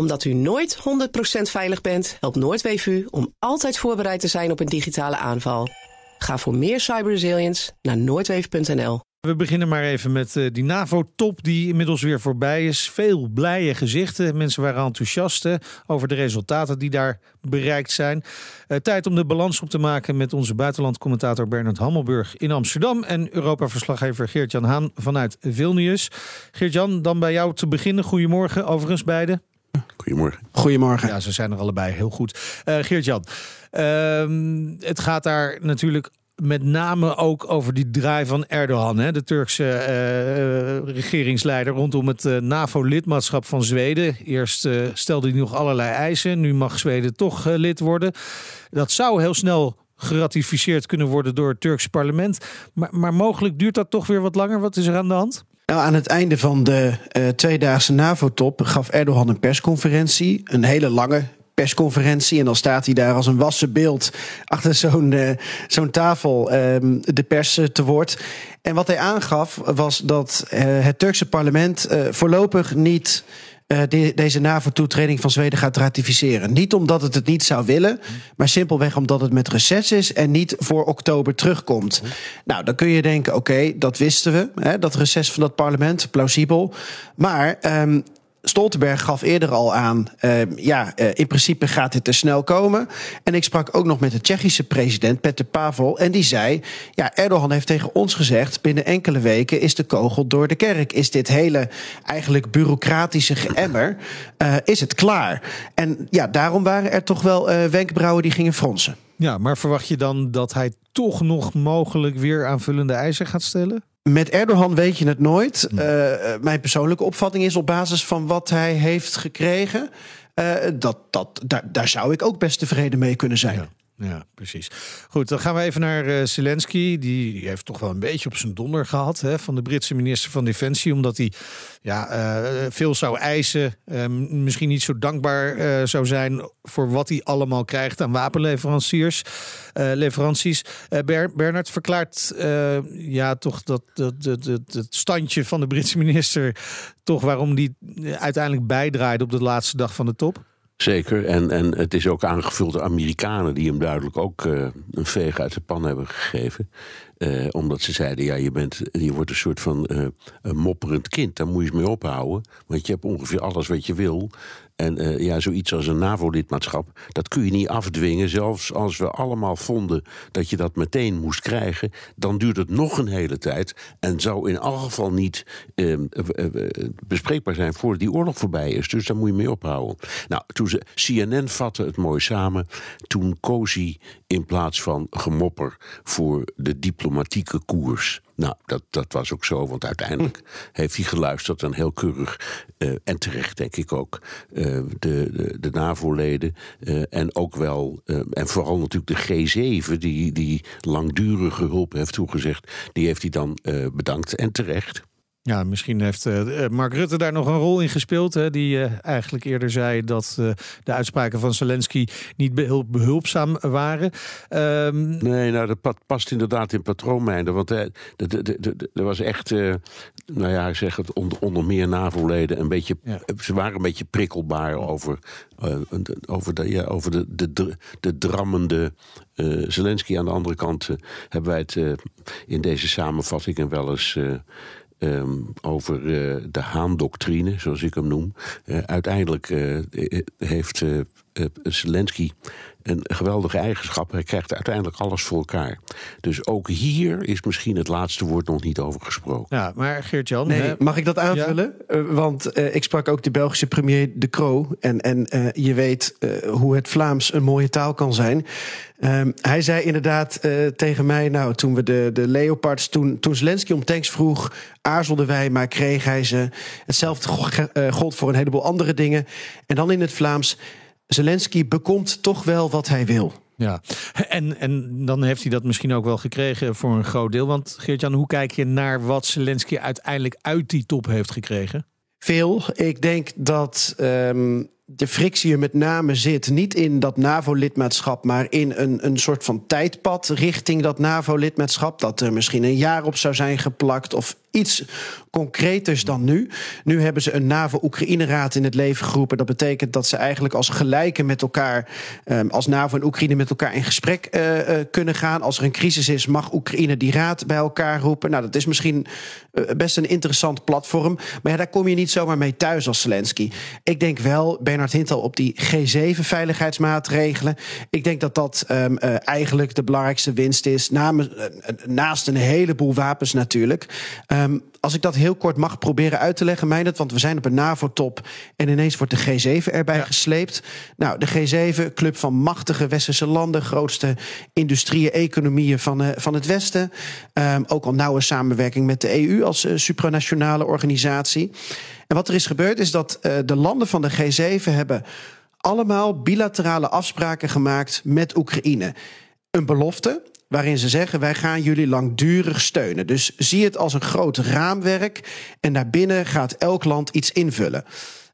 Omdat u nooit 100% veilig bent, helpt Noordweef u om altijd voorbereid te zijn op een digitale aanval. Ga voor meer cyberresilience naar noordweef.nl. We beginnen maar even met uh, die NAVO-top die inmiddels weer voorbij is. Veel blije gezichten. Mensen waren enthousiast over de resultaten die daar bereikt zijn. Uh, tijd om de balans op te maken met onze buitenlandcommentator Bernard Hammelburg in Amsterdam. En Europa-verslaggever Geert-Jan Haan vanuit Vilnius. Geert-Jan, dan bij jou te beginnen. Goedemorgen overigens beiden. Goedemorgen. Goedemorgen. Ja, ze zijn er allebei heel goed. Uh, Geert-Jan, het gaat daar natuurlijk met name ook over die draai van Erdogan, hè, de Turkse uh, regeringsleider, rondom het uh, NAVO-lidmaatschap van Zweden. Eerst uh, stelde hij nog allerlei eisen, nu mag Zweden toch lid worden. Dat zou heel snel geratificeerd kunnen worden door het Turkse parlement. Maar, maar mogelijk duurt dat toch weer wat langer. Wat is er aan de hand? Nou, aan het einde van de tweedaagse NAVO-top gaf Erdogan een persconferentie. Een hele lange persconferentie. En dan staat hij daar als een wassen beeld achter zo'n uh, zo'n tafel um, de pers te woord. En wat hij aangaf was dat uh, het Turkse parlement uh, voorlopig niet. De, deze NAVO-toetreding van Zweden gaat ratificeren. Niet omdat het het niet zou willen, maar simpelweg omdat het met reces is en niet voor oktober terugkomt. Nou, dan kun je denken: oké, dat wisten we, hè, dat reces van dat parlement, plausibel. Maar um, Stoltenberg gaf eerder al aan, uh, ja, uh, in principe gaat dit te snel komen. En ik sprak ook nog met de Tsjechische president Petr Pavel. En die zei, ja, Erdogan heeft tegen ons gezegd... binnen enkele weken is de kogel door de kerk. Is dit hele eigenlijk bureaucratische geëmmer, uh, is het klaar? En ja, daarom waren er toch wel wenkbrauwen die gingen fronsen. Ja, maar verwacht je dan dat hij toch nog mogelijk weer aanvullende eisen gaat stellen? Met Erdogan weet je het nooit. Uh, mijn persoonlijke opvatting is op basis van wat hij heeft gekregen. Uh, dat, dat, daar, daar zou ik ook best tevreden mee kunnen zijn. Ja. Ja, precies. Goed, dan gaan we even naar uh, Zelensky. Die heeft toch wel een beetje op zijn donder gehad hè, van de Britse minister van Defensie. Omdat hij ja, uh, veel zou eisen. Uh, misschien niet zo dankbaar zou zijn voor wat hij allemaal krijgt aan wapenleveranciers. leveranties. Ber Bernard verklaart ja, toch dat, dat, het standje van de Britse minister. toch waarom die uiteindelijk bijdraaide op de laatste dag van de top. Zeker, en, en het is ook aangevuld door Amerikanen die hem duidelijk ook uh, een veeg uit de pan hebben gegeven. Uh, omdat ze zeiden, ja, je, bent, je wordt een soort van uh, een mopperend kind, daar moet je eens mee ophouden. Want je hebt ongeveer alles wat je wil. En uh, ja, zoiets als een NAVO-lidmaatschap, dat kun je niet afdwingen. Zelfs als we allemaal vonden dat je dat meteen moest krijgen, dan duurt het nog een hele tijd. En zou in elk geval niet uh, bespreekbaar zijn voordat die oorlog voorbij is. Dus daar moet je mee ophouden. Nou, toen CNN vatte het mooi samen. Toen koos in plaats van gemopper voor de diplomatieke koers. Nou, dat, dat was ook zo, want uiteindelijk heeft hij geluisterd en heel keurig, uh, en terecht denk ik ook, uh, de, de, de NAVO-leden uh, en ook wel, en vooral natuurlijk de G7, die, die langdurige hulp heeft toegezegd, die heeft hij dan bedankt en terecht. Ja, misschien heeft uh, Mark Rutte daar nog een rol in gespeeld. Hè, die uh, eigenlijk eerder zei dat uh, de uitspraken van Zelensky niet behulp, behulpzaam waren. Um... Nee, nou, dat past inderdaad in patroonmijnen. Want er was echt, nou ja, ik zeg het, onder, onder meer NAVO-leden een beetje. Ja. Ze waren een beetje prikkelbaar over, over, de, ja, over de, de, de, drammende Zelensky. Aan de andere kant hebben wij het in deze samenvattingen wel eens. Um, over uh, de Haan-doctrine, zoals ik hem noem. Uh, uiteindelijk uh, heeft Zelensky een geweldige eigenschap. Hij krijgt uiteindelijk alles voor elkaar. Dus ook hier is misschien het laatste woord nog niet over gesproken. Ja, maar Geert-Jan... Nee, mag ik dat aanvullen? Ja? Uh, want uh, ik sprak ook de Belgische premier De Croo. En, en uh, je weet hoe het Vlaams een mooie taal kan zijn. Um, hij zei inderdaad tegen mij... nou, toen we de, de Leopards... Toen, toen Zelensky om tanks vroeg... aarzelden wij, maar kreeg hij ze. Hetzelfde gold voor een heleboel andere dingen. En dan in het Vlaams... Zelensky bekomt toch wel wat hij wil. Ja, en, en dan heeft hij dat misschien ook wel gekregen voor een groot deel. Want Geert-Jan, hoe kijk je naar wat Zelensky uiteindelijk uit die top heeft gekregen? Veel. Ik denk dat um, de frictie er met name zit niet in dat NAVO-lidmaatschap, maar in een, een soort van tijdpad richting dat NAVO-lidmaatschap. Dat er misschien een jaar op zou zijn geplakt of iets concreters dan nu. Nu hebben ze een NAVO-Oekraïne-raad in het leven geroepen. Dat betekent dat ze eigenlijk als gelijken met elkaar, ehm, als NAVO en Oekraïne met elkaar in gesprek uh, kunnen gaan. Als er een crisis is, mag Oekraïne die raad bij elkaar roepen. Nou, dat is misschien uh, best een interessant platform. Maar ja, daar kom je niet zomaar mee thuis als Zelensky. Ik denk wel, Bernard hint al op die G7-veiligheidsmaatregelen. Ik denk dat dat um, eigenlijk de belangrijkste winst is. Naast een heleboel wapens natuurlijk. Um, als ik dat heel kort mag proberen uit te leggen, Meijnerd, want we zijn op een NAVO-top en ineens wordt de G7 erbij ja. gesleept. Nou, de G7, club van machtige westerse landen, grootste industrieën, economieën van, uh, van het Westen. Um, ook al nauwe samenwerking met de EU als uh, supranationale organisatie. En wat er is gebeurd is dat uh, de landen van de G7 hebben allemaal bilaterale afspraken gemaakt met Oekraïne. Een belofte waarin ze zeggen: wij gaan jullie langdurig steunen. Dus zie het als een groot raamwerk en daarbinnen gaat elk land iets invullen.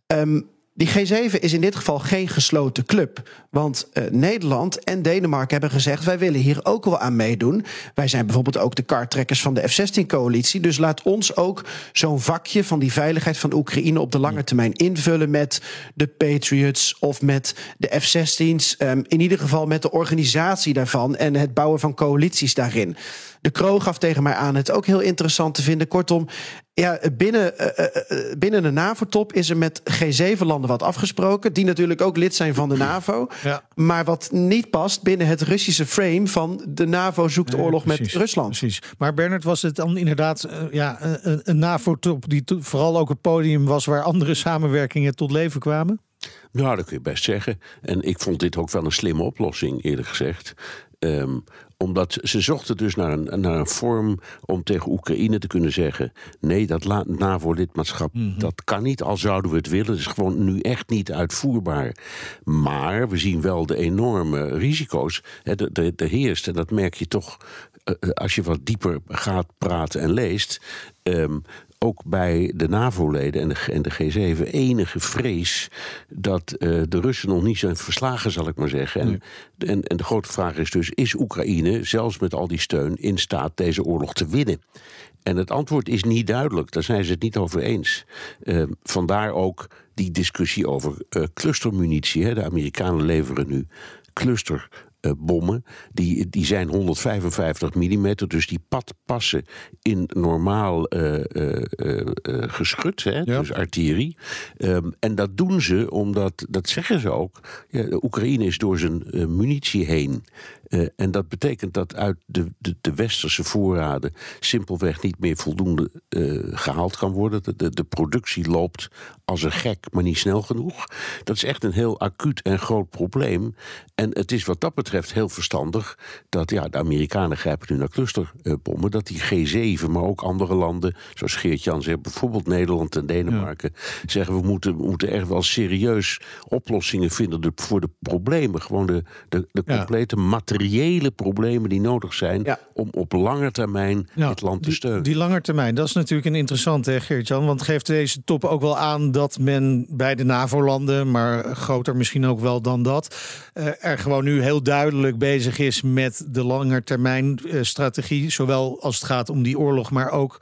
Um, die G7 is in dit geval geen gesloten club. Want uh, Nederland en Denemarken hebben gezegd: wij willen hier ook wel aan meedoen. Wij zijn bijvoorbeeld ook de kartrekkers van de F-16-coalitie. Dus laat ons ook zo'n vakje van die veiligheid van Oekraïne op de lange termijn invullen met de Patriots of met de F-16's. Um, in ieder geval met de organisatie daarvan en het bouwen van coalities daarin. De Kroo gaf tegen mij aan het ook heel interessant te vinden. Kortom, ja, binnen, uh, binnen de NAVO-top is er met G7-landen wat afgesproken. Die natuurlijk ook lid zijn van de NAVO. Ja. Maar wat niet past binnen het Russische frame van de NAVO zoekt nee, oorlog precies, met Rusland. Precies. Maar Bernard, was het dan inderdaad uh, ja, een, een NAVO-top die vooral ook het podium was waar andere samenwerkingen tot leven kwamen? Nou, dat kun je best zeggen. En ik vond dit ook wel een slimme oplossing, eerlijk gezegd. Um, omdat ze zochten dus naar een, naar een vorm om tegen Oekraïne te kunnen zeggen: nee, dat NAVO-lidmaatschap mm -hmm. dat kan niet, al zouden we het willen. Het is gewoon nu echt niet uitvoerbaar. Maar we zien wel de enorme risico's. Er heerst, en dat merk je toch uh, als je wat dieper gaat praten en leest. Um, ook bij de NAVO-leden en de, en de G7 enige vrees dat uh, de Russen nog niet zijn verslagen, zal ik maar zeggen. En, nee. en, en de grote vraag is dus: is Oekraïne, zelfs met al die steun, in staat deze oorlog te winnen? En het antwoord is niet duidelijk. Daar zijn ze het niet over eens. Uh, vandaar ook die discussie over uh, clustermunitie. Hè. De Amerikanen leveren nu cluster bommen. Die, die zijn 155 mm, dus die pad passen in normaal uh, uh, geschut, hè, ja. dus artillerie. Um, en dat doen ze omdat, dat zeggen ze ook, ja, Oekraïne is door zijn munitie heen. Uh, en dat betekent dat uit de, de, de, westerse voorraden simpelweg niet meer voldoende uh, gehaald kan worden. De, de, productie loopt als een gek, maar niet snel genoeg. Dat is echt een heel acuut en groot probleem. En het is wat dat betreft heel verstandig dat ja, de Amerikanen grijpen nu naar clusterbommen. Dat die G7, maar ook andere landen, zoals Geert-Jan zegt, bijvoorbeeld Nederland en Denemarken, ja. zeggen we moeten, we moeten echt wel serieus oplossingen vinden voor de problemen. Gewoon de, de, de complete ja. Materiële problemen die nodig zijn ja. om op lange termijn ja, het land te steunen. Die, die lange termijn, dat is natuurlijk een interessante, Geert-Jan. Want geeft deze top ook wel aan dat men bij de NAVO-landen, maar groter misschien ook wel dan dat, er gewoon nu heel duidelijk bezig is met de langetermijnstrategie. Zowel als het gaat om die oorlog, maar ook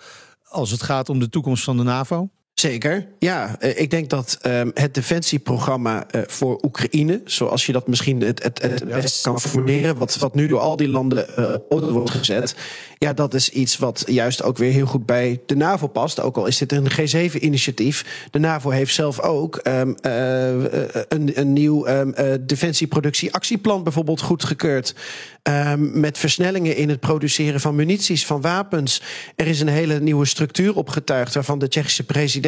als het gaat om de toekomst van de NAVO? Zeker, ja. Ik denk dat um, het defensieprogramma uh, voor Oekraïne, zoals je dat misschien het, het, het ja. best kan formuleren, wat, wat nu door al die landen uh, wordt gezet, ja, dat is iets wat juist ook weer heel goed bij de NAVO past. Ook al is dit een G7-initiatief. De NAVO heeft zelf ook um, uh, een, een nieuw um, defensieproductie-actieplan bijvoorbeeld goedgekeurd. Met versnellingen in het produceren van munities, van wapens. Er is een hele nieuwe structuur opgetuigd waarvan de Tsjechische president.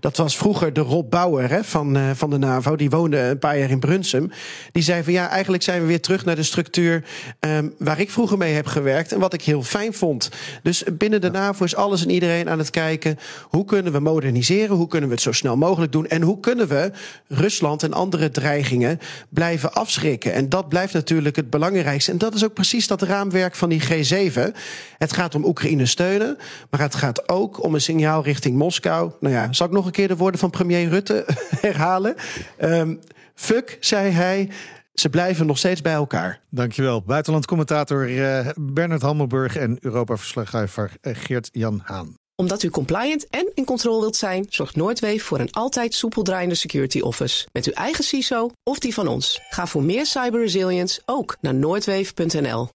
Dat was vroeger de Rob Bauer hè, van, uh, van de NAVO. Die woonde een paar jaar in Brunsum. Die zei van ja, eigenlijk zijn we weer terug naar de structuur um, waar ik vroeger mee heb gewerkt. En wat ik heel fijn vond. Dus binnen de NAVO is alles en iedereen aan het kijken. Hoe kunnen we moderniseren? Hoe kunnen we het zo snel mogelijk doen? En hoe kunnen we Rusland en andere dreigingen blijven afschrikken? En dat blijft natuurlijk het belangrijkste. En dat is ook precies dat raamwerk van die G7. Het gaat om Oekraïne steunen, maar het gaat ook om een signaal richting Moskou. Nou ja, zal ik nog een keer de woorden van premier Rutte herhalen? Um, fuck, zei hij. Ze blijven nog steeds bij elkaar. Dankjewel. Buitenlandcommentator uh, Bernard Hammelburg en Europa-verslaggever Geert-Jan Haan. Omdat u compliant en in controle wilt zijn, zorgt Noordweef voor een altijd soepel draaiende security office. Met uw eigen CISO of die van ons. Ga voor meer cyber resilience ook naar noordweef.nl.